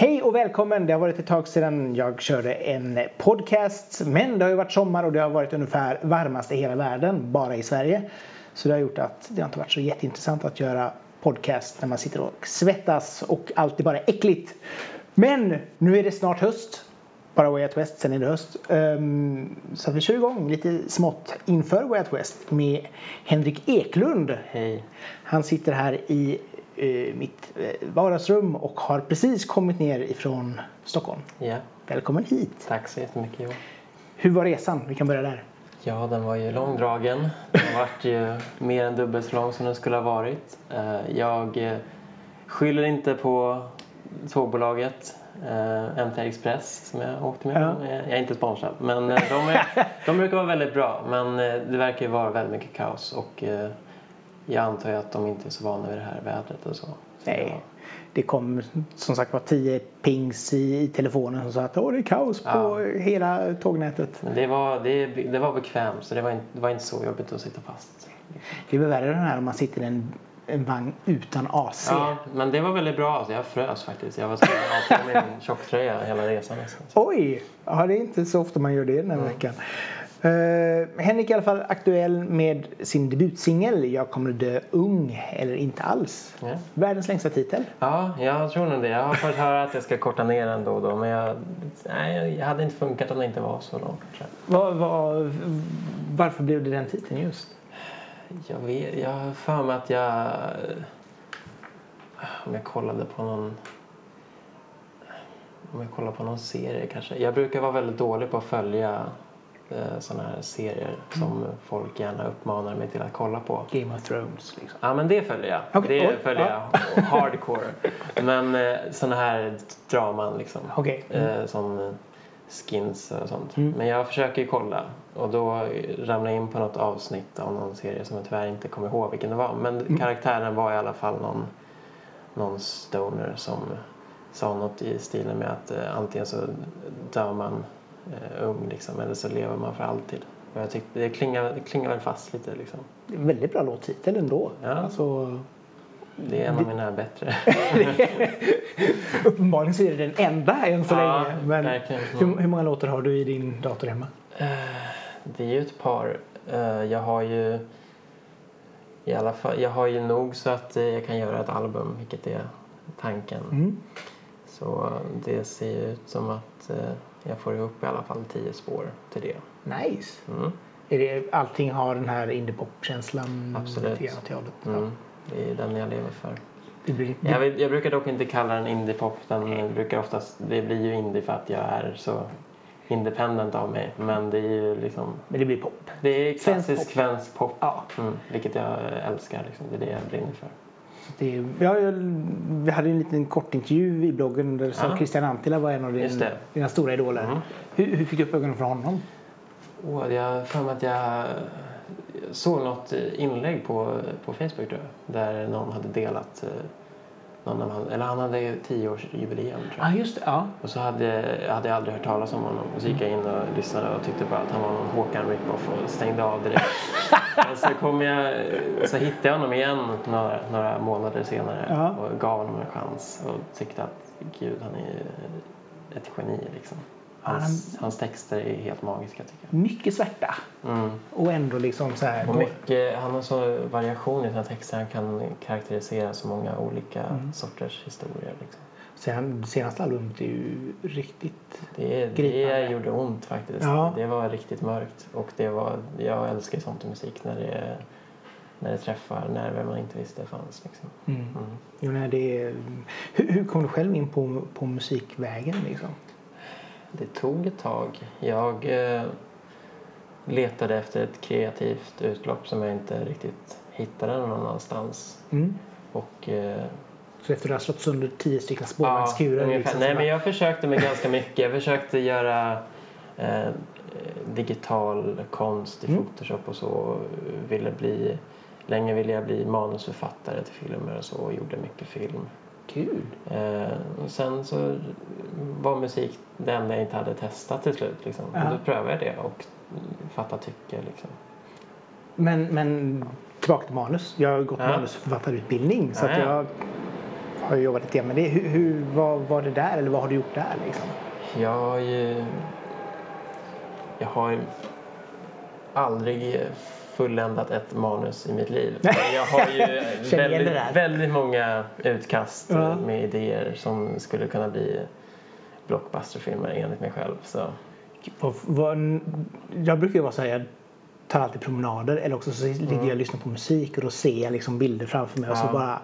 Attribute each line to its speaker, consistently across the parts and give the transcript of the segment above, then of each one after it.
Speaker 1: Hej och välkommen! Det har varit ett tag sedan jag körde en podcast. Men det har ju varit sommar och det har varit ungefär varmast i hela världen, bara i Sverige. Så det har gjort att det har inte varit så jätteintressant att göra podcast när man sitter och svettas och allt är bara äckligt. Men nu är det snart höst. Bara Way Out West, sen är det höst. Um, så vi kör igång lite smått inför Way Out West med Henrik Eklund.
Speaker 2: Hej.
Speaker 1: Han sitter här i mitt uh, vardagsrum och har precis kommit ner ifrån Stockholm.
Speaker 2: Ja,
Speaker 1: Välkommen hit!
Speaker 2: tack så jättemycket Johan.
Speaker 1: Hur var resan? Vi kan börja där.
Speaker 2: Ja, den var ju långdragen. Den vart ju mer än dubbelt så lång som den skulle ha varit. Eh, Jag eh, skyller inte på tågbolaget eh, MT Express som jag åkte med.
Speaker 1: Ja.
Speaker 2: Eh, Jag är inte sponsrad, men eh, de, är, de brukar vara väldigt bra. Men eh, det verkar ju vara väldigt mycket kaos och eh, jag antar att de inte är så vana vid det här vädret och så.
Speaker 1: Nej.
Speaker 2: var-
Speaker 1: Det kom som sagt var 10 pings i, telefonen som sa att Åh, det är kaos på
Speaker 2: Ja.
Speaker 1: hela tågnätet.
Speaker 2: Men det var, det, det var bekvämt så det var, inte, det var inte så jobbigt att sitta fast.
Speaker 1: Det är värre den här om man sitter i en, en vagn utan AC.
Speaker 2: Ja, men det var väldigt bra. Alltså, jag frös faktiskt. Jag var på mig min tjocktröja hela resan. Liksom.
Speaker 1: Oj! Ja, det är inte så ofta man gör det den här
Speaker 2: Mm.
Speaker 1: veckan. Uh, Henrik är i alla fall aktuell med sin debutsingel Jag kommer dö ung eller inte alls.
Speaker 2: Ja.
Speaker 1: Världens längsta titel.
Speaker 2: ja, jag tror nog det. Jag har fått höra att jag ska korta ner den då och då. Men jag, nej, jag hade inte funkat om det inte var så långt.
Speaker 1: Vad, vad, varför blev det den titeln just?
Speaker 2: Jag, vet, jag har för mig att jag... Om jag kollade på någon... Om jag kollar på någon serie kanske. Jag brukar vara väldigt dålig på att följa sådana här serier som folk gärna uppmanar mig till att kolla på.
Speaker 1: Game of Thrones liksom.
Speaker 2: Ja men det följer jag.
Speaker 1: Okej,
Speaker 2: Det följer
Speaker 1: ja.
Speaker 2: jag. Hardcore. Men eh, såna här draman liksom.
Speaker 1: Okej.
Speaker 2: Eh, som eh, skins och sånt.
Speaker 1: Mm.
Speaker 2: Men jag försöker ju kolla. Och då ramlar jag in på något avsnitt av någon serie som jag tyvärr inte kommer ihåg vilken det var. Men
Speaker 1: Mm.
Speaker 2: karaktären var i alla fall någon, någon stoner som sa något i stilen med att eh, antingen så dör man eh, ung liksom, eller så lever man för alltid. Och jag tyckte det klingar, det klingar väl fast lite liksom.
Speaker 1: Det är en väldigt bra låttitel ändå.
Speaker 2: Ja.
Speaker 1: Alltså,
Speaker 2: Det är en av mina bättre.
Speaker 1: uppenbarligen så är det den enda än så
Speaker 2: Ja,
Speaker 1: länge. Men
Speaker 2: verkligen.
Speaker 1: hur, hur många låtar har du i din dator hemma?
Speaker 2: Eh, Det är ju ett par. Eh, Jag har ju i alla fall, jag har ju nog så att eh, jag kan göra ett album, vilket är tanken.
Speaker 1: Mm.
Speaker 2: Så eh, det ser ut som att eh, jag får ihop i alla fall tio spår till det.
Speaker 1: Nice.
Speaker 2: Mm.
Speaker 1: Är det, allting har den här indiepop-känslan?
Speaker 2: Absolut.
Speaker 1: det hållet?
Speaker 2: Mm. Det är den jag lever för.
Speaker 1: Det blir,
Speaker 2: Jag, vet, jag brukar dock inte kalla den indiepop. Den brukar oftast, det blir ju indie för att jag är så independent av mig. Men det är ju liksom
Speaker 1: men det blir pop.
Speaker 2: Det är
Speaker 1: Svensk
Speaker 2: klassisk
Speaker 1: pop.
Speaker 2: svensk pop.
Speaker 1: Ja.
Speaker 2: Mm, vilket jag älskar. Liksom. Det är det jag brinner för.
Speaker 1: Det, ja, jag, vi hade en liten kortintervju i bloggen där
Speaker 2: Ja.
Speaker 1: Christian Antila var en av din, dina stora idoler.
Speaker 2: Mm.
Speaker 1: Hur, hur fick du upp ögonen för honom?
Speaker 2: Och jag för mig att jag såg något inlägg på, på Facebook jag, där någon hade delat eh, någon av han, eller han hade tioårsjubileum tror jag.
Speaker 1: Ja, just det. Ja.
Speaker 2: Och så hade, hade jag aldrig hört talas om honom. Och så gick jag in och lyssnade och tyckte bara att han var någon Håkan Rippoff och stängde av direkt. Men så, kom jag, så hittade jag honom igen några, några månader senare
Speaker 1: Ja.
Speaker 2: och gav honom en chans och tyckte att gud han är ett geni liksom. Hans, hans texter är helt magiska tycker
Speaker 1: Mycket svärta.
Speaker 2: jag. Mm.
Speaker 1: Och ändå liksom så här.
Speaker 2: Och mycket, han har så variation i sina texter. Han kan karaktärisera så många olika
Speaker 1: Mm.
Speaker 2: sorters historier. Liksom.
Speaker 1: Sen, senaste albumet är ju riktigt...
Speaker 2: Det, det
Speaker 1: Gripande.
Speaker 2: gjorde ont faktiskt.
Speaker 1: Ja.
Speaker 2: Det var riktigt mörkt. Och det var, jag älskar sånt i musik när det, när det träffar nerver man inte visste fanns. Liksom.
Speaker 1: Mm.
Speaker 2: Mm.
Speaker 1: Jo, nej, det är, hur, hur kom du själv in på, på musikvägen liksom?
Speaker 2: Det tog ett tag. Jag eh, letade efter ett kreativt utlopp som jag inte riktigt hittade någon annanstans.
Speaker 1: Mm.
Speaker 2: Och eh,
Speaker 1: Så efter att har slått sönder tio stycken spårvagnskurer.
Speaker 2: ungefär.
Speaker 1: liksom,
Speaker 2: Nej, men jag försökte med ganska mycket. Jag försökte göra eh, digital konst i
Speaker 1: Mm.
Speaker 2: Photoshop och så. Ville bli, länge ville jag bli manusförfattare till filmer och så och gjorde mycket film.
Speaker 1: Kul.
Speaker 2: Eh, sen så var musik det enda jag inte hade testat till slut. Liksom.
Speaker 1: Ja.
Speaker 2: Då prövade jag det och fattade tycke. Liksom.
Speaker 1: Men, men tillbaka till manus. Jag har gått
Speaker 2: Ja.
Speaker 1: manusförfattarutbildning. Så
Speaker 2: Ja,
Speaker 1: att
Speaker 2: ja.
Speaker 1: jag har jobbat lite med det. Hur, hur, vad var det där eller vad har du gjort där liksom?
Speaker 2: Jag ju... Jag har aldrig fulländat ett manus i mitt liv. Jag har ju väldigt, väldigt många utkast
Speaker 1: Ja.
Speaker 2: med idéer som skulle kunna bli blockbusterfilmer enligt mig själv. Så.
Speaker 1: Jag brukar ju vara så här, jag tar alltid promenader eller också så ligger jag och lyssnar på musik och då ser jag liksom bilder framför mig och så
Speaker 2: Mm.
Speaker 1: Bara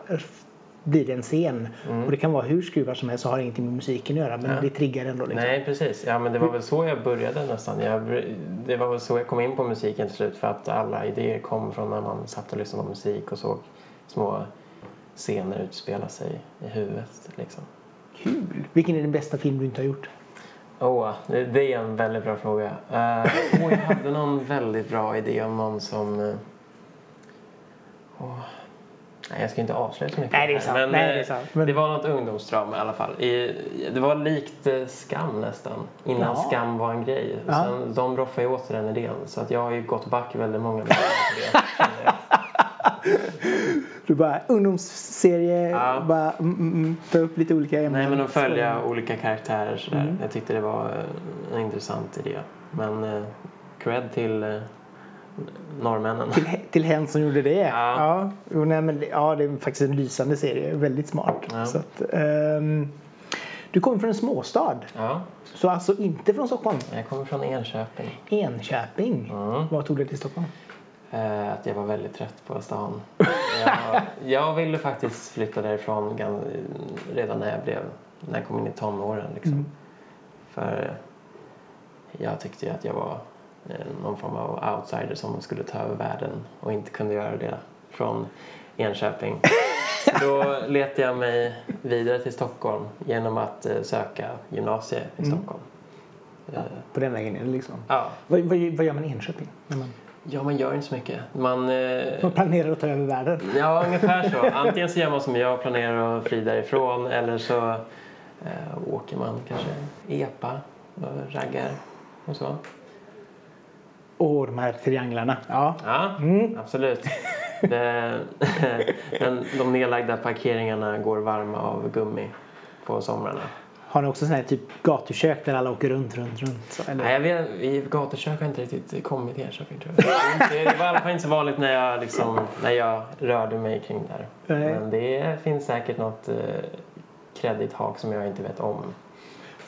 Speaker 1: blir det en scen. Och det kan vara hur skruvad som helst så har ingenting med musiken att göra men
Speaker 2: Ja.
Speaker 1: det triggar ändå. Liksom.
Speaker 2: Nej, precis. Ja, men det var väl så jag började nästan. Jag, det var väl så jag kom in på musiken till slut för att alla idéer kom från när man satt och lyssnade på musik och såg små scener utspela sig i huvudet. Liksom.
Speaker 1: Kul! Vilken är den bästa film du inte har gjort?
Speaker 2: Åh, det, det är en väldigt bra fråga. Uh, åh, jag hade någon väldigt bra idé om någon som... eh, åh. Nej, jag ska inte avslöja så mycket.
Speaker 1: Nej, det är sant.
Speaker 2: Men,
Speaker 1: Nej, det är
Speaker 2: eh,
Speaker 1: sant. Men-
Speaker 2: det var något ungdomsdrama i alla fall. I, det var likt eh, Skam nästan. Innan
Speaker 1: Ja.
Speaker 2: Skam var en grej.
Speaker 1: Ja.
Speaker 2: Sen, de roffade ju åt sig den idén. Så att jag har ju gått back väldigt många gånger.
Speaker 1: Du bara ungdomsserie,
Speaker 2: Ja.
Speaker 1: bara mm, mm, mm, ta upp lite olika ämnen.
Speaker 2: Nej, men att följa
Speaker 1: Så-
Speaker 2: olika karaktärer sådär.
Speaker 1: Mm.
Speaker 2: Jag tyckte det var eh, en intressant idé. Men eh, cred till eh, norrmännen.
Speaker 1: Till, till hen som gjorde det?
Speaker 2: Ja.
Speaker 1: Ja, jo, nej, men, ja, det är faktiskt en lysande serie. Väldigt smart.
Speaker 2: Ja.
Speaker 1: Så att, ehm, du kommer från en småstad.
Speaker 2: Ja,
Speaker 1: Så alltså inte från Stockholm.
Speaker 2: jag kommer från Enköping.
Speaker 1: Enköping.
Speaker 2: Mm.
Speaker 1: Vad tog dig till Stockholm?
Speaker 2: Eh, att jag var väldigt trött på stan. Jag, jag ville faktiskt flytta därifrån redan när jag blev när jag kom in i tonåren. Liksom.
Speaker 1: Mm.
Speaker 2: För jag tyckte att jag var någon form av outsider som skulle ta över världen och inte kunde göra det från Enköping. Då letade jag mig vidare till Stockholm genom att eh, söka gymnasie i
Speaker 1: Mm.
Speaker 2: Stockholm. Eh,
Speaker 1: På den vägen är det liksom.
Speaker 2: Ja,
Speaker 1: Vad, vad, vad gör man i Enköping? När man,
Speaker 2: ja, man gör inte så mycket. Man, eh,
Speaker 1: man planerar att ta över världen?
Speaker 2: Ja, ungefär så. Antingen så gör man som jag planerar att fly därifrån eller så eh, åker man kanske epa och raggar och så.
Speaker 1: Och de här trianglarna. Ja.
Speaker 2: Ja,
Speaker 1: Mm.
Speaker 2: absolut. Det, den, de nedlagda parkeringarna går varma av gummi på somrarna.
Speaker 1: Har ni också sån här typ gatukök där alla åker runt, runt, runt? Så, eller?
Speaker 2: Nej, jag vet, i gatukök har inte riktigt kommit till Enköping tror jag. Det är inte- Det var i alla fall inte så vanligt när jag, liksom, när jag rörde mig kring där.
Speaker 1: Nej.
Speaker 2: Men det finns säkert något eh, kredithak som jag inte vet om.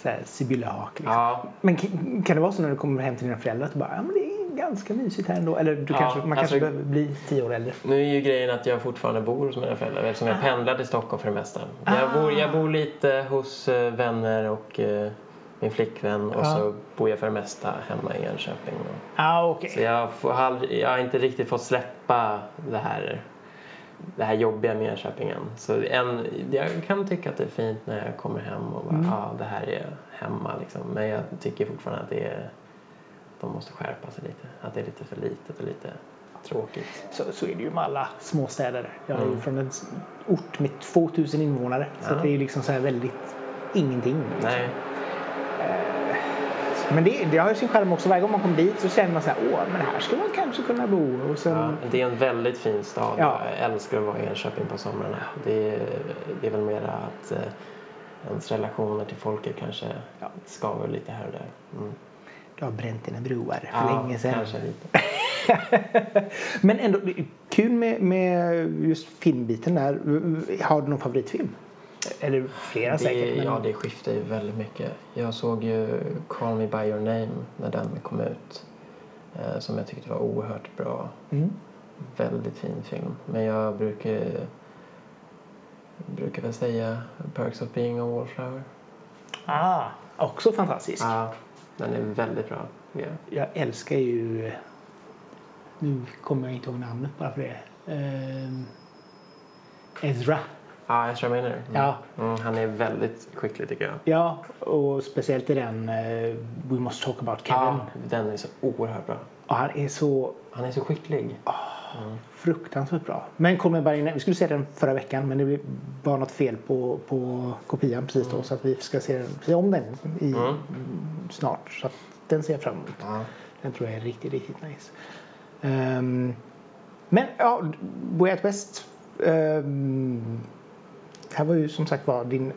Speaker 1: Så här Sibyllahak liksom.
Speaker 2: Ja,
Speaker 1: Men kan det vara så när du kommer hem till dina föräldrar att du bara, ja men det är ganska mysigt här ändå? Eller du
Speaker 2: Ja,
Speaker 1: kanske, man kanske
Speaker 2: alltså-
Speaker 1: behöver bli tio år äldre?
Speaker 2: Nu är ju grejen att jag fortfarande bor hos mina föräldrar eftersom jag pendlar till Stockholm för det mesta. Jag,
Speaker 1: Ah.
Speaker 2: bor, jag bor lite hos eh, vänner och eh, min flickvän och
Speaker 1: Ja.
Speaker 2: så bor jag för det mesta hemma i Enköping.
Speaker 1: Ja, okej.
Speaker 2: så jag, får, jag har inte riktigt fått släppa det här, det här jobbiga med Enköping än. Så en, jag kan tycka att det är fint när jag kommer hem och bara,
Speaker 1: Mm.
Speaker 2: ja det här är hemma liksom. Men jag tycker fortfarande att det är, de måste skärpa sig lite. Att det är lite för litet och lite tråkigt.
Speaker 1: Så, så är det ju med alla småstäder. Jag är ju
Speaker 2: Mm.
Speaker 1: från en ort med 2000 invånare. Så
Speaker 2: Ja.
Speaker 1: det är liksom så här väldigt ingenting. liksom.
Speaker 2: Nej.
Speaker 1: Men det, det har ju sin charm också. Varje gång man kommer dit så känner man så här, åh, men här skulle man kanske kunna bo. Och sen,
Speaker 2: Ja, det är en väldigt fin stad.
Speaker 1: Ja.
Speaker 2: Jag älskar att vara i Enköping på somrarna. Det är, det är väl mera att eh, ens relationer till folket kanske
Speaker 1: Ja.
Speaker 2: skaver lite här och där. Mm.
Speaker 1: Du har bränt dina broar för
Speaker 2: Ja,
Speaker 1: länge sedan.
Speaker 2: kanske lite.
Speaker 1: Men ändå kul med, med just filmbiten där. Har du någon favoritfilm? Eller flera säkert.
Speaker 2: Det,
Speaker 1: Men...
Speaker 2: ja, det skiftar ju väldigt mycket. Jag såg ju Call Me By Your Name när den kom ut. Eh, som jag tyckte var oerhört bra.
Speaker 1: Mm.
Speaker 2: Väldigt fin film. Men jag brukar, brukar väl säga Perks of Being a Wallflower.
Speaker 1: Ah, också fantastisk.
Speaker 2: Ja, den är väldigt bra. Ja.
Speaker 1: Jag älskar ju... Nu kommer jag inte ihåg namnet bara för det. Ehm, Ezra.
Speaker 2: Ja, Ezra Miller. Mm.
Speaker 1: Ja.
Speaker 2: Mm, han är väldigt skicklig tycker jag.
Speaker 1: Ja, och speciellt i den eh, We Must Talk About Kevin.
Speaker 2: Ja, den är så oerhört bra.
Speaker 1: Och han är så
Speaker 2: Han är så skicklig.
Speaker 1: Fruktansvärt bra. Men kommer bara in, vi skulle se den förra veckan men det blev bara något fel på, på kopian precis då så att vi ska se, den, se om den i,
Speaker 2: Mm.
Speaker 1: snart. Så att den ser jag fram emot.
Speaker 2: Ja.
Speaker 1: Den tror jag är riktigt, riktigt nice. Ehm, men ja, Way Out West. ehm, Det här var ju som sagt var din,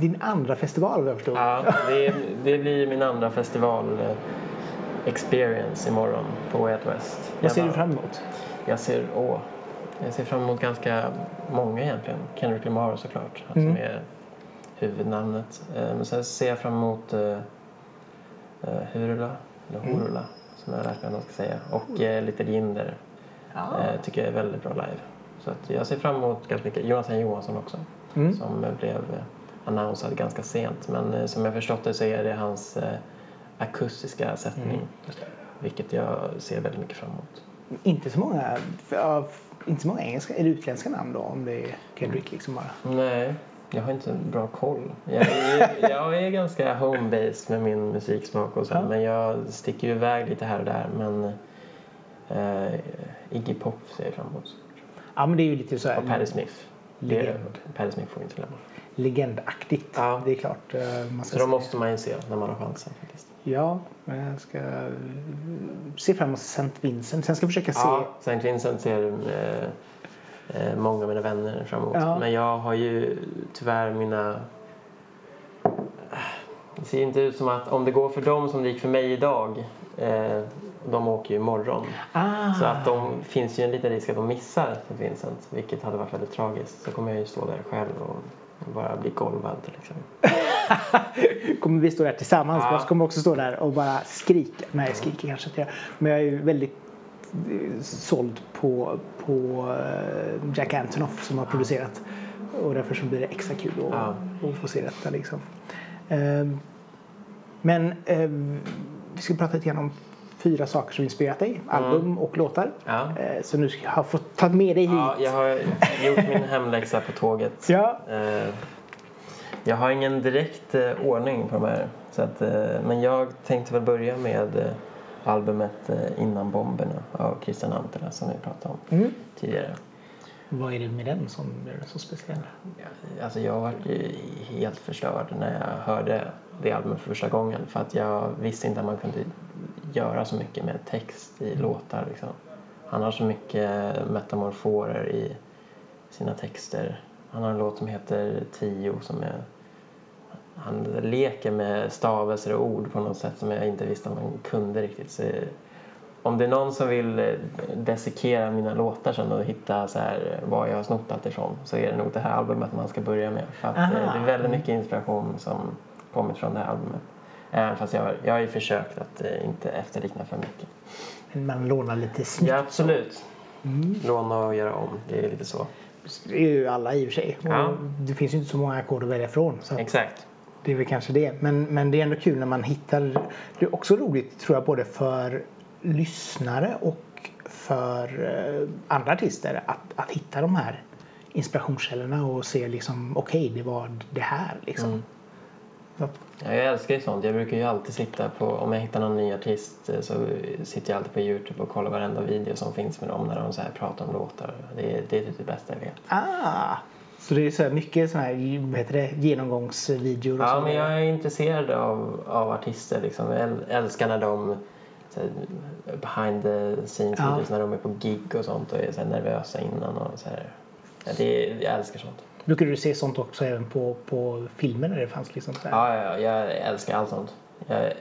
Speaker 1: din andra festival jag förstod.
Speaker 2: Ja, det, det blir min andra festival eh, experience imorgon på Way Out West.
Speaker 1: Vad ser du fram emot?
Speaker 2: Jag ser, åh, jag ser fram emot ganska många egentligen. Kendrick Lamar såklart,
Speaker 1: Mm.
Speaker 2: som är huvudnamnet. Eh, Men sen ser jag fram emot uh, Hurula, eller
Speaker 1: Mm.
Speaker 2: Horula som jag har lärt mig att man ska säga. Och uh, Little Jinder
Speaker 1: Ja.
Speaker 2: eh, tycker jag är väldigt bra live. Så att jag ser fram emot ganska mycket. Jonathan Johansson också
Speaker 1: Mm.
Speaker 2: som blev annonsad ganska sent. Men som jag förstått det så är det hans akustiska sättning.
Speaker 1: Mm.
Speaker 2: Vilket jag ser väldigt mycket fram emot.
Speaker 1: Inte så många, ja, inte så många engelska eller utländska namn då om det är Kendrick liksom bara.
Speaker 2: Nej, jag har inte bra koll. Jag är, jag är ganska home-based med min musiksmak och så.
Speaker 1: Ja.
Speaker 2: Men jag sticker ju iväg lite här och där. Men eh, Iggy Pop ser jag fram emot.
Speaker 1: Ja men det är ju lite så här
Speaker 2: Och Patti Smith.
Speaker 1: Legend.
Speaker 2: Patti Smith får inte glömma.
Speaker 1: legendaktigt.
Speaker 2: Ja.
Speaker 1: Det är klart. eh, Man
Speaker 2: Så de måste man ju se när man har chansen faktiskt.
Speaker 1: Ja, men jag ska eh, se fram emot St. Vincent. Sen ska jag försöka se.
Speaker 2: Ja, St. Vincent ser eh, eh, många av mina vänner fram emot.
Speaker 1: Ja.
Speaker 2: Men jag har ju tyvärr mina... Det ser inte ut som att om det går för dem som det gick för mig idag. Eh, de åker ju imorgon.
Speaker 1: Ah,
Speaker 2: Så att de finns ju en liten risk att de missar St. Vincent. Vilket hade varit väldigt tragiskt. Så kommer jag ju stå där själv och bara bli golvad exempel.
Speaker 1: kommer vi stå där tillsammans.
Speaker 2: Ja.
Speaker 1: Jag kommer också stå där och bara skrika. Nej, jag skriker kanske inte jag. Men jag är ju väldigt eh, såld på, på eh, Jack Antonoff som har producerat. Och därför så blir det extra kul att,
Speaker 2: Ja.
Speaker 1: att få se detta liksom. Ehm, Men ehm, vi ska prata lite grann om fyra saker som inspirerat dig. Album och låtar.
Speaker 2: Ja.
Speaker 1: Eh, Så nu ska jag fått ta med dig hit.
Speaker 2: Ja, jag har gjort min hemläxa på tåget.
Speaker 1: Ja.
Speaker 2: Eh, jag har ingen direkt eh, ordning på de här. Så att, eh, men jag tänkte väl börja med eh, albumet eh, Innan bomberna av Christian Antela som vi pratade om
Speaker 1: Mm.
Speaker 2: tidigare.
Speaker 1: Vad är det med den som gör den så speciell?
Speaker 2: Alltså jag var ju helt förstörd när jag hörde det albumet för första gången. För att jag visste inte att man kunde göra så mycket med text i låtar. Liksom. Han har så mycket metamorforer i sina texter. Han har en låt som heter Tio som är... Han leker med stavelser och ord på något sätt som jag inte visste att man kunde riktigt. Så om det är någon som vill eh, dissekera mina låtar sen och hitta så här, var jag har snott allt ifrån så är det nog det här albumet man ska börja med. För att eh,
Speaker 1: Aha.
Speaker 2: det är väldigt mycket inspiration som kommit från det här albumet. Även fast jag, jag har ju försökt att eh, inte efterlikna för mycket.
Speaker 1: Man lånar lite snyggt.
Speaker 2: Ja, absolut.
Speaker 1: Mm.
Speaker 2: Låna och göra om, det är lite så.
Speaker 1: Det är ju alla i och för sig.
Speaker 2: Ja.
Speaker 1: Det finns ju inte så många ackord att välja ifrån. Så
Speaker 2: Exakt.
Speaker 1: det är väl kanske det. Men, men det är ändå kul när man hittar. Det är också roligt tror jag både för lyssnare och för eh, andra artister att, att hitta de här inspirationskällorna och se liksom okej det var det här liksom.
Speaker 2: Mm. Ja, jag älskar ju sånt. Jag brukar ju alltid sitta på, om jag hittar någon ny artist eh, så sitter jag alltid på Youtube och kollar varenda video som finns med dem när de så här pratar om låtar. Det är, det är typ det bästa jag vet.
Speaker 1: ah, så det är så här mycket såna här vad heter det, genomgångsvideor och
Speaker 2: Ja, men jag är intresserad av, av artister. Liksom. Jag äl- älskar när de så här, behind the scenes
Speaker 1: Ja.
Speaker 2: videos när de är på gig och sånt och är så nervösa innan. Och så här. Ja, det, jag älskar sånt.
Speaker 1: Brukar du se sånt också även på, på filmer när det fanns liksom så här?
Speaker 2: Ja, ja, jag älskar allt sånt. Jag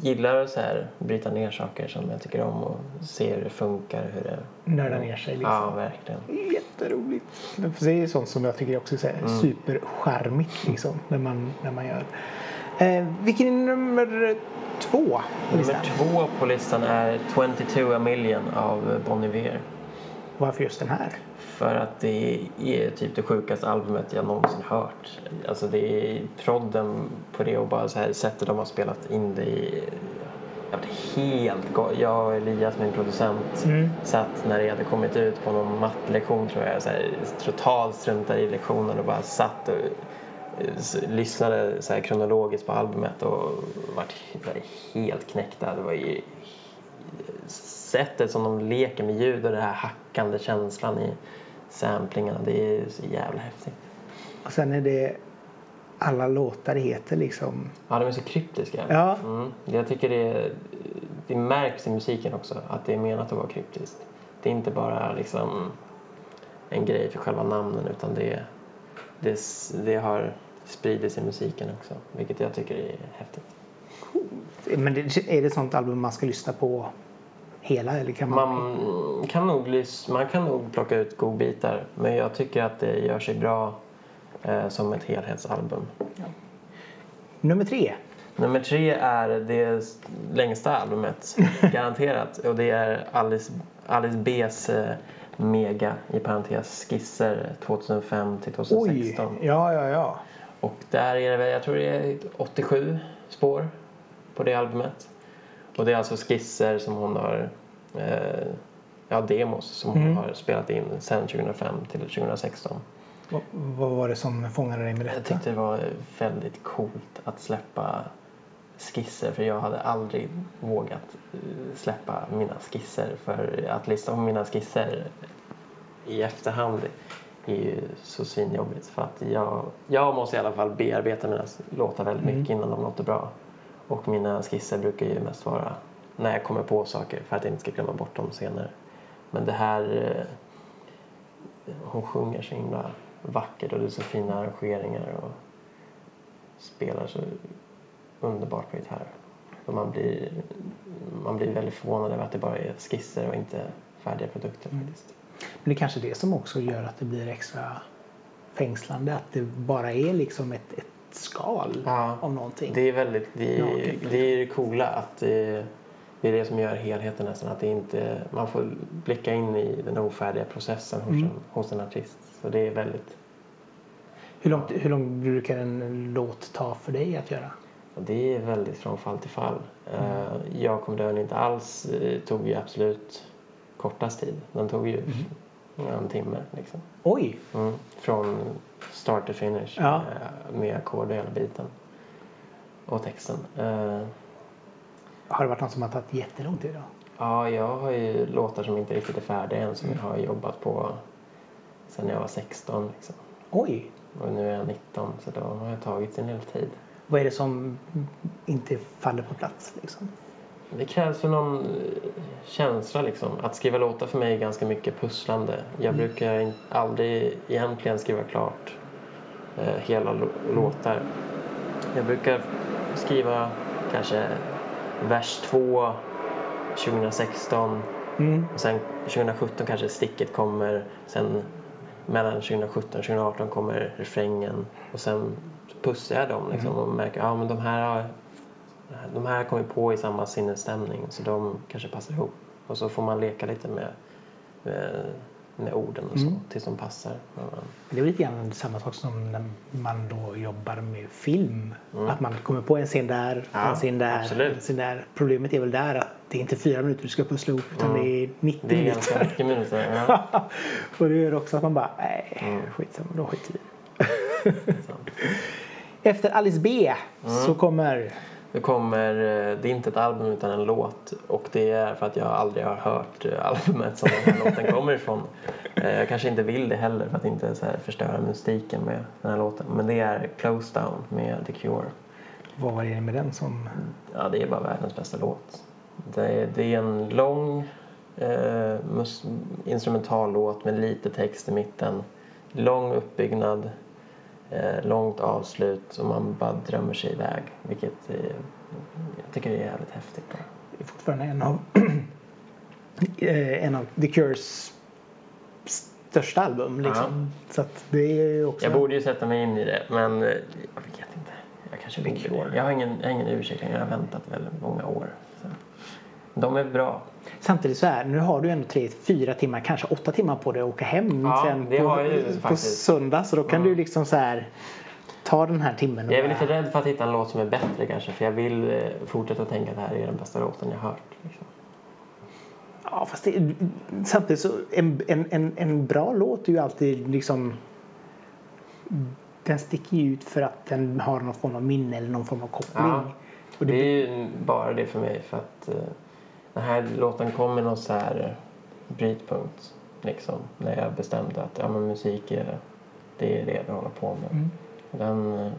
Speaker 2: gillar att så här, bryta ner saker som jag tycker om och se hur det funkar. Hur det...
Speaker 1: Nörda ner sig liksom.
Speaker 2: Ja, verkligen.
Speaker 1: Jätteroligt. För Det är sånt som jag tycker också är här
Speaker 2: Mm.
Speaker 1: supercharmigt liksom, när, man, när man gör. Eh, vilken är nummer två på listan?
Speaker 2: Nummer två på listan är 22 A Million av Bon Iver.
Speaker 1: Varför just den här?
Speaker 2: För att det är typ det sjukaste albumet jag någonsin hört. Alltså det är prodden på det och bara så här sättet de har spelat in det i. Jag var helt ga- Jag och Elias, min producent,
Speaker 1: Mm.
Speaker 2: satt när det hade kommit ut på någon mattelektion tror jag. Så här, totalt struntade i lektionen och bara satt och eh, lyssnade så här kronologiskt på albumet och vart var helt knäckta. Det var ju sättet som de leker med ljud och den här hackande känslan i samplingarna. Det är så jävla häftigt.
Speaker 1: Och sen är det alla låtar heter liksom.
Speaker 2: Ja, de är så kryptiska.
Speaker 1: Ja.
Speaker 2: Mm. Jag tycker det, det märks i musiken också att det är menat att vara kryptiskt. Det är inte bara liksom en grej för själva namnen utan det det, det har spridits i musiken också, vilket jag tycker är häftigt.
Speaker 1: Men det, är det sånt album man ska lyssna på hela? Eller kan man...
Speaker 2: Man, kan nog man kan nog plocka ut godbitar, men jag tycker att det gör sig bra eh, som ett helhetsalbum.
Speaker 1: Nummer tre.
Speaker 2: Nummer tre är det längsta albumet, garanterat. Och det är Alice, Alice B's eh, Mega, i parentes skisser 2005 till 2016.
Speaker 1: Oj, ja, ja, ja.
Speaker 2: Och där är det väl, jag tror det är 87 spår på det albumet. Och det är alltså skisser som hon har, eh, ja demos som
Speaker 1: Mm.
Speaker 2: har spelat in sedan 2005 till 2016.
Speaker 1: Vad, vad var det som fångade dig med
Speaker 2: Jag
Speaker 1: detta?
Speaker 2: tyckte det var väldigt coolt att släppa skisser för jag hade aldrig vågat eh, släppa mina skisser för att lyssna på mina skisser i efterhand är ju så svinjobbigt för att jag, jag måste i alla fall bearbeta mina låtar väldigt mycket innan de låter bra och mina skisser brukar ju mest vara när jag kommer på saker för att jag inte ska glömma bort dem senare men det här eh, hon sjunger så himla vackert och det är så fina arrangeringar och spelar så underbart på gitarr. Och man blir, man blir väldigt förvånad över att det bara är skisser och inte färdiga produkter faktiskt.
Speaker 1: Men det är kanske det som också gör att det blir extra fängslande. Att det bara är liksom ett, ett skal
Speaker 2: Ja,
Speaker 1: av någonting.
Speaker 2: Det är väldigt, det är, det är det coola att det, det är det som gör helheten nästan. Att det inte, man får blicka in i den ofärdiga processen hos,
Speaker 1: Mm.
Speaker 2: en, hos en artist. Så det är väldigt,
Speaker 1: Hur, långt, hur långt brukar en låt ta för dig att göra?
Speaker 2: det är väldigt från fall till fall. Uh, jag kommer dö inte alls eh, tog ju absolut kortast tid. Den tog ju en timme liksom.
Speaker 1: Oj!
Speaker 2: Mm. Från start to finish
Speaker 1: Ja.
Speaker 2: eh, med ackord och hela biten. Och texten.
Speaker 1: Har det varit något som har tagit jättelång tid då?
Speaker 2: ja, jag har ju låtar som inte riktigt är färdiga än som jag har jobbat på sen jag var 16. Liksom.
Speaker 1: Oj!
Speaker 2: Och nu är jag 19 så då har jag tagit sin lilla tid.
Speaker 1: Vad är det som inte faller på plats liksom?
Speaker 2: Det krävs för någon eh, känsla liksom. Att skriva låtar för mig är ganska mycket pusslande. Jag brukar in, aldrig egentligen skriva klart eh, hela lå- låtar. Jag brukar skriva kanske vers två 2016
Speaker 1: Mm.
Speaker 2: och sen 2017 kanske sticket kommer. Sen mellan 2017 och 2018 kommer refrängen och sen pussar jag dem liksom och märker att men de här har de här kommer på i samma sinnesstämning så de kanske passar ihop. Och så får man leka lite med, med, med orden och så
Speaker 1: Mm.
Speaker 2: tills de passar. Ja,
Speaker 1: Det är lite grann samma sak som när man då jobbar med film.
Speaker 2: Mm.
Speaker 1: Att man kommer på en scen där,
Speaker 2: Ja,
Speaker 1: en scen där,
Speaker 2: absolut.
Speaker 1: en scen där. Problemet är väl där att det är inte fyra minuter du ska pussla ihop utan
Speaker 2: Mm.
Speaker 1: det är 90
Speaker 2: Det är ganska
Speaker 1: minuter.
Speaker 2: mycket minuter. Ja.
Speaker 1: och det gör också att man bara, nej,
Speaker 2: Mm.
Speaker 1: skitsamma, då skiter vi i det."
Speaker 2: Sant.
Speaker 1: Efter Alice B
Speaker 2: Mm.
Speaker 1: så kommer
Speaker 2: Det kommer, eh, det är inte ett album utan en låt och det är för att jag aldrig har hört eh, albumet som den här låten kommer ifrån. Eh, Jag kanske inte vill det heller för att inte så förstöra mystiken med den här låten. Men det är Close Down med The Cure.
Speaker 1: vad var det med den som...
Speaker 2: Ja, det är bara världens bästa låt. Det är, det är en lång eh, mus- instrumental låt med lite text i mitten. Lång uppbyggnad, långt avslut och man bara drömmer sig iväg. Vilket eh, jag tycker är jävligt häftigt. Bara.
Speaker 1: Det är fortfarande en av, eh, en av The Cures största album. Liksom. Så att det är också...
Speaker 2: Jag borde ju sätta mig in i det men eh, jag vet inte. Jag kanske borde det. Jag har ingen, jag har ingen ursäkt. Jag har väntat väldigt många år. De är bra.
Speaker 1: Samtidigt så här, nu har du ändå tre, fyra timmar, kanske åtta timmar på dig att åka hem
Speaker 2: Ja,
Speaker 1: sen på, på
Speaker 2: faktiskt.
Speaker 1: söndag. Så då kan
Speaker 2: Mm.
Speaker 1: du liksom så här ta den här timmen.
Speaker 2: Jag är lite rädd för att hitta en låt som är bättre kanske för jag vill eh, fortsätta tänka att det här är den bästa låten jag hört. Liksom.
Speaker 1: Ja, fast det, samtidigt så en, en, en, en bra låt är ju alltid liksom den sticker ju ut för att den har någon form av minne eller någon form av koppling.
Speaker 2: Ja. Det, är ju bara det för mig för att eh, den här låten kom med någon så här eh, brytpunkt liksom när jag bestämde att ja, men musik är det är det jag håller på med.
Speaker 1: Mm.
Speaker 2: Den, eh,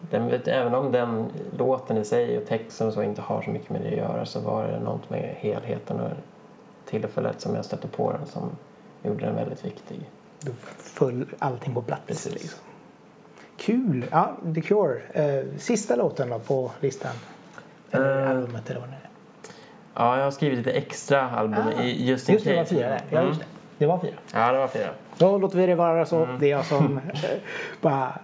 Speaker 2: den även om den låten i sig och texten och så inte har så mycket med det att göra så var det något med helheten och tillfället som jag stötte på den som gjorde den väldigt viktig.
Speaker 1: då föll allting på plats.
Speaker 2: Precis.
Speaker 1: Liksom. Kul! Ja, The Cure. Eh, sista låten då på listan? Eller
Speaker 2: Eh,
Speaker 1: albumet eller vad det är.
Speaker 2: Ja, jag har skrivit lite extra album
Speaker 1: Ah,
Speaker 2: i Just in
Speaker 1: Just det, det var
Speaker 2: Case.
Speaker 1: fyra. Ja,
Speaker 2: Mm.
Speaker 1: just det. Det var fyra.
Speaker 2: Ja, det var fyra.
Speaker 1: Då låter vi det vara så.
Speaker 2: Mm.
Speaker 1: Det är jag som eh, bara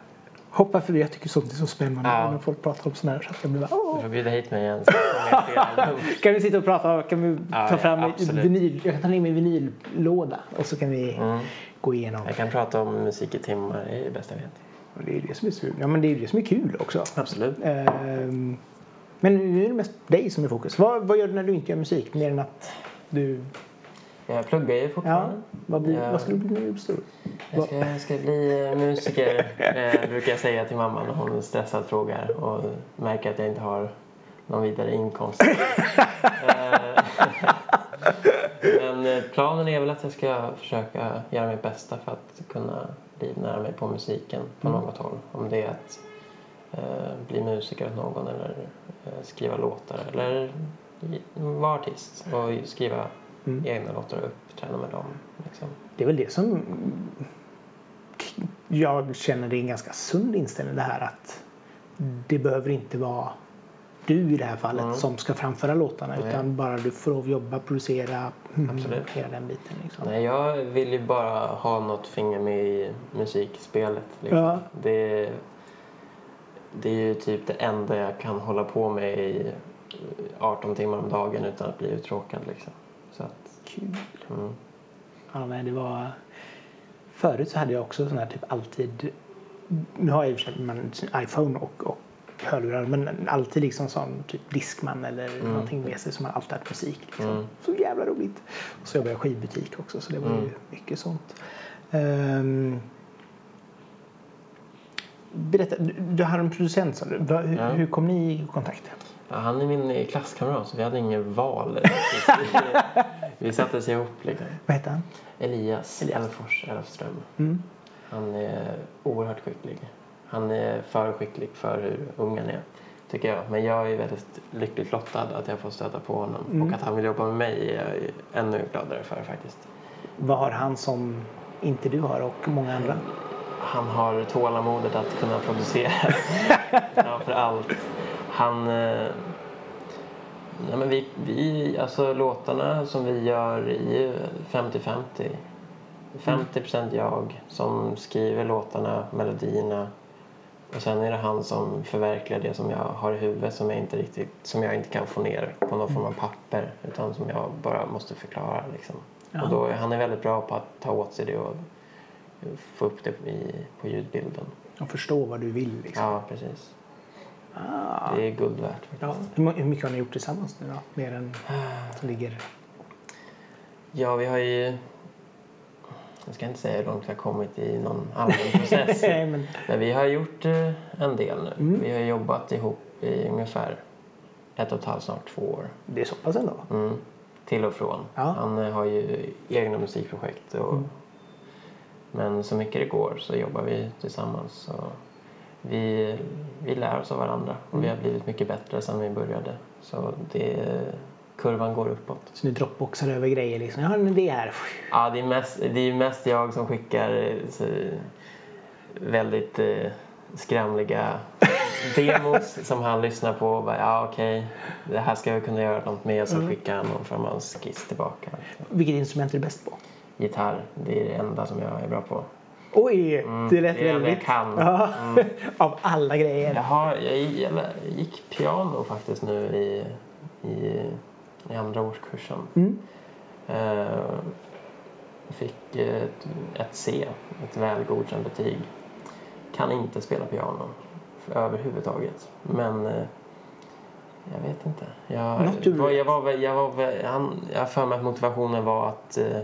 Speaker 1: hoppar förbi. Jag tycker sånt är så spännande
Speaker 2: Ja.
Speaker 1: när folk pratar om sådana här. Så att jag blir bara, åh.
Speaker 2: Du får bjuda hit mig igen.
Speaker 1: Kan vi sitta och prata? Kan vi
Speaker 2: Ja,
Speaker 1: ta
Speaker 2: ja,
Speaker 1: fram
Speaker 2: absolut.
Speaker 1: vinyl? Jag kan ta ner min vinyllåda och så kan vi
Speaker 2: Mm.
Speaker 1: gå igenom.
Speaker 2: Jag kan prata om musik i timmar, det är det bästa jag vet.
Speaker 1: Och Det är det som är ja, men det är det som är kul också.
Speaker 2: Absolut.
Speaker 1: Ehm, men nu är det mest dig som är fokus. Vad, vad gör du när du inte gör musik? Mer än att du...
Speaker 2: Jag pluggar ju
Speaker 1: Ja,
Speaker 2: fortfarande.
Speaker 1: vad, blir,
Speaker 2: Ja.
Speaker 1: vad ska du bli när du blir stor?
Speaker 2: Jag ska, jag ska bli eh, musiker, eh, brukar jag säga till mamma när hon stressat frågar och märker att jag inte har någon vidare inkomst. Eh, Men eh, planen är väl att jag ska försöka göra mitt bästa för att kunna livnära mig på musiken på
Speaker 1: Mm.
Speaker 2: något håll. Om det är att eh, bli musiker åt någon eller skriva låtar eller vara artist och skriva
Speaker 1: Mm.
Speaker 2: egna låtar och uppträda med dem. Liksom.
Speaker 1: Det är väl det som jag känner det är en ganska sund inställning det här att det behöver inte vara du i det här fallet
Speaker 2: Mm.
Speaker 1: som ska framföra låtarna
Speaker 2: Nej.
Speaker 1: utan bara du får lov jobba, producera, mm,
Speaker 2: Absolut.
Speaker 1: hela den biten. Liksom.
Speaker 2: Nej, jag vill ju bara ha något finger med i musikspelet. Liksom.
Speaker 1: Ja.
Speaker 2: Det, det är ju typ det enda jag kan hålla på med i 18 timmar om dagen utan att bli uttråkad. Liksom. Så att,
Speaker 1: Kul.
Speaker 2: mm.
Speaker 1: Ja, nej, det var... Förut så hade jag också sån här typ alltid... Nu har jag i och för sig iPhone och, och hörlurar men alltid liksom sån typ Discman eller någonting med sig som man alltid haft musik. Liksom.
Speaker 2: Mm.
Speaker 1: Så jävla roligt. Och så jobbar jag i skivbutik också så det var ju
Speaker 2: Mm.
Speaker 1: mycket sånt. Ehm, berätta, du, hade en producent sa du. Hur,
Speaker 2: Ja.
Speaker 1: hur kom ni i kontakt?
Speaker 2: ja, han är min klasskamrat så vi hade inget val. vi, vi sattes ihop. Liksom.
Speaker 1: Vad hette han?
Speaker 2: Elias,
Speaker 1: Elias.
Speaker 2: Elfors Elfström.
Speaker 1: Mm.
Speaker 2: Han är oerhört skicklig. Han är för skicklig för hur ung han är, tycker jag. Men jag är väldigt lyckligt lottad att jag får stöta på honom.
Speaker 1: Mm.
Speaker 2: Och att han vill jobba med mig är jag ännu gladare för faktiskt.
Speaker 1: Vad har han som inte du har och många andra?
Speaker 2: Han har tålamodet att kunna producera framför allt. Han... Eh, nej men vi, vi, alltså låtarna som vi gör är ju 50-50. 50% jag som skriver låtarna, melodierna. Och sen är det han som förverkligar det som jag har i huvudet som jag inte riktigt, som jag inte kan få ner på någon form av papper. Utan som jag bara måste förklara liksom.
Speaker 1: Ja.
Speaker 2: Och då, han är väldigt bra på att ta åt sig det och få upp det i, på ljudbilden.
Speaker 1: Och förstå vad du vill liksom.
Speaker 2: Ja, precis.
Speaker 1: Ah.
Speaker 2: Det är guld värt.
Speaker 1: Ja. Hur mycket har ni gjort tillsammans nu då? Mer än som ligger...
Speaker 2: Ja, vi har ju... Jag ska inte säga hur långt vi har kommit i någon allmän process.
Speaker 1: Men...
Speaker 2: Men vi har gjort eh, en del nu.
Speaker 1: Mm.
Speaker 2: Vi har jobbat ihop i ungefär ett och ett halvt, snart två år.
Speaker 1: Det är så pass ändå.
Speaker 2: Mm. Till och från.
Speaker 1: Ja. Mm.
Speaker 2: Han eh, har ju egna musikprojekt. Och, Men så mycket det går så jobbar vi tillsammans. Så vi, vi lär oss av varandra och vi
Speaker 1: Mm.
Speaker 2: har blivit mycket bättre sedan vi började. Så det, kurvan går uppåt.
Speaker 1: Så ni dropboxar över grejer liksom. Jag har en idé här.
Speaker 2: Ja, det är mest, det är mest jag som skickar väldigt eh, skramliga demos som han lyssnar på och bara, ja okej, det här ska vi kunna göra något med och så
Speaker 1: Mm.
Speaker 2: skickar han någon form av skiss tillbaka.
Speaker 1: Vilket instrument är du bäst på?
Speaker 2: Gitarr, det är det enda som jag är bra på.
Speaker 1: Oj,
Speaker 2: Mm,
Speaker 1: det lät
Speaker 2: det det
Speaker 1: väldigt...
Speaker 2: jag kan. Mm.
Speaker 1: Av alla grejer.
Speaker 2: Jag, har, jag, jag gick piano faktiskt nu i, i, i andra årskursen.
Speaker 1: Mm.
Speaker 2: Eh, fick ett, ett C, ett väl godkänt betyg. Kan inte spela piano överhuvudtaget. Men eh, jag vet inte. Jag, var, jag, var, jag, var, han, jag för mig att motivationen var att, eh,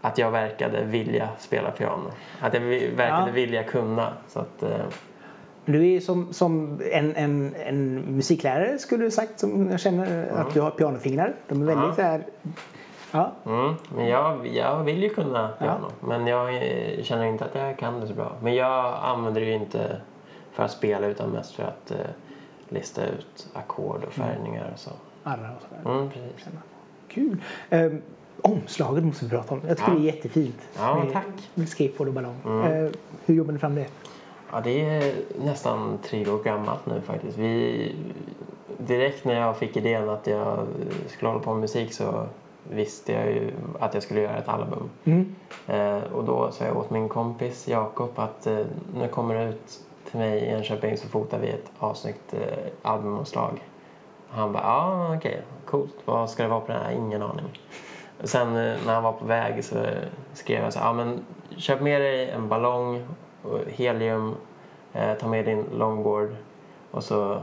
Speaker 2: att jag verkade vilja spela piano. Att jag verkade
Speaker 1: Ja.
Speaker 2: vilja kunna. Så att, eh,
Speaker 1: Du är som, som en, en, en musiklärare skulle du sagt som jag känner att du har pianofingrar. De är väldigt
Speaker 2: Ja.
Speaker 1: så här... Ja.
Speaker 2: Mm, men jag, jag vill ju kunna piano. Men jag eh, känner inte att jag kan det så bra. Men jag använder det ju inte för att spela utan mest för att eh, lista ut ackord och färgningar och så.
Speaker 1: Arra och sådär.
Speaker 2: Mm, precis.
Speaker 1: Kul. Eh, Omslaget måste vi prata om. Jag tycker
Speaker 2: Ja.
Speaker 1: det är jättefint.
Speaker 2: Ja,
Speaker 1: Med-
Speaker 2: tack.
Speaker 1: Med skateboard och ballong.
Speaker 2: Mm.
Speaker 1: Eh, hur jobbar ni fram det?
Speaker 2: Ja, det är nästan tre år gammalt nu faktiskt. Vi, direkt när jag fick idén att jag skulle hålla på med musik så visste jag ju att jag skulle göra ett album.
Speaker 1: Mm.
Speaker 2: Eh, och då sa jag åt min kompis Jakob att eh, jag kommer ut till mig i Enköping så fotar vi ett avsnyggt eh, albumomslag. Han bara, ja ah, okej, coolt. Vad ska det vara på den här? Ingen aning. Sen eh, när han var på väg så skrev jag så här, ja men köp med dig en ballong, och helium, eh, ta med din longboard och så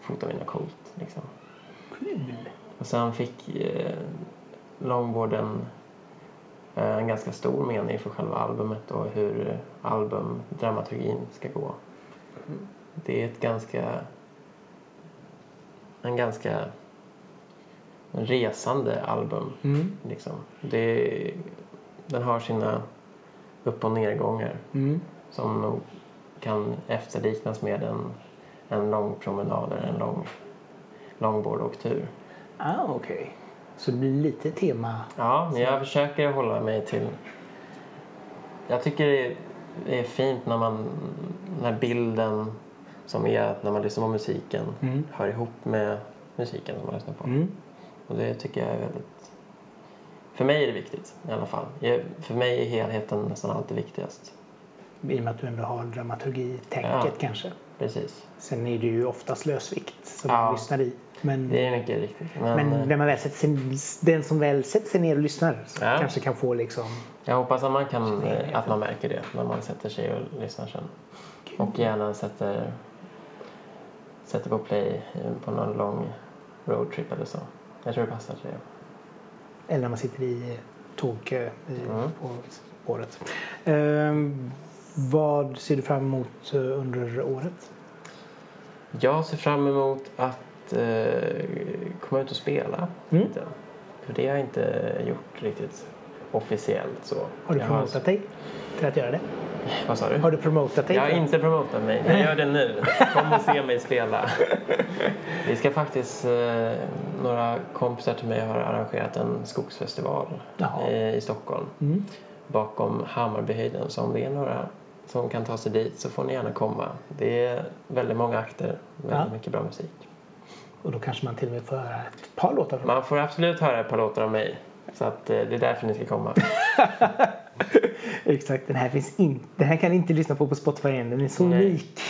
Speaker 2: fotar vi något coolt. Liksom.
Speaker 1: Kul.
Speaker 2: Och sen fick eh, longboarden eh, en ganska stor mening för själva albumet och hur albumdramaturgin ska gå. Det är ett ganska en ganska resande album.
Speaker 1: Mm.
Speaker 2: Liksom. Det, den har sina upp och nedgångar
Speaker 1: Mm.
Speaker 2: som nog kan efterliknas med en, en lång promenad eller en lång longboardåktur.
Speaker 1: Ah, okej. Så det blir lite tema.
Speaker 2: Ja, men jag försöker hålla mig till... Jag tycker det är fint när man när bilden som är när man lyssnar på musiken
Speaker 1: Mm.
Speaker 2: hör ihop med musiken som man lyssnar på.
Speaker 1: Mm.
Speaker 2: Och det tycker jag är väldigt... För mig är det viktigt i alla fall. För mig är helheten nästan alltid viktigast.
Speaker 1: I och med att du ändå har dramaturgi-tänket
Speaker 2: Ja.
Speaker 1: kanske.
Speaker 2: Precis.
Speaker 1: Sen är det ju oftast lösvikt som
Speaker 2: Ja.
Speaker 1: man lyssnar i. Men,
Speaker 2: Det är mycket riktigt. Men,
Speaker 1: men när man väl sätter sig, den som väl sätter sig ner och lyssnar
Speaker 2: Ja.
Speaker 1: kanske kan få liksom...
Speaker 2: jag hoppas att man, kan, att man märker det när man sätter sig och lyssnar sen. Och gärna sätter, sätter på play eh, på någon lång roadtrip eller så. Jag tror det passar det.
Speaker 1: Eller när man sitter i tågkö i,
Speaker 2: Mm.
Speaker 1: på spåret. Ehm, vad ser du fram emot eh, under året?
Speaker 2: Jag ser fram emot att eh, komma ut och spela
Speaker 1: Mm.
Speaker 2: lite. För det har jag inte gjort riktigt officiellt så.
Speaker 1: Har du
Speaker 2: Jag
Speaker 1: promotat dig till att göra det?
Speaker 2: Vad sa du?
Speaker 1: Har du promotat dig?
Speaker 2: Jag har inte promotat mig. Jag gör det nu. Kom och se mig spela. Vi ska faktiskt... Eh, kompisar till mig har arrangerat en skogsfestival
Speaker 1: Jaha.
Speaker 2: eh, i Stockholm.
Speaker 1: Mm.
Speaker 2: Bakom Hammarbyhöjden. Så om det är några som kan ta sig dit så får ni gärna komma. Det är väldigt många akter. Väldigt
Speaker 1: Ja.
Speaker 2: mycket bra musik.
Speaker 1: Och då kanske man till och med får höra ett par låtar från
Speaker 2: Man får absolut höra ett par låtar av mig. Så att, eh, det är därför ni ska komma.
Speaker 1: Exakt, den här, finns in, den här kan ni inte lyssna på på Spotify än. Den är så
Speaker 2: Nej.
Speaker 1: unik.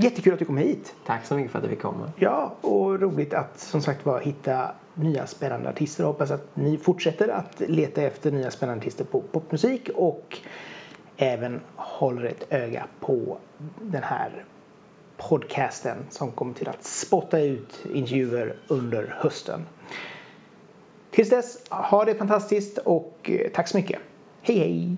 Speaker 1: Jättekul att du kom hit.
Speaker 2: Tack så mycket för att du fick komma.
Speaker 1: Ja, och roligt att som sagt var hitta nya spännande artister. Jag hoppas att ni fortsätter att leta efter nya spännande artister på popmusik och även håller ett öga på den här podcasten som kommer till att spotta ut intervjuer under hösten. Tills dess, ha det fantastiskt och eh, tack så mycket. Hej hej!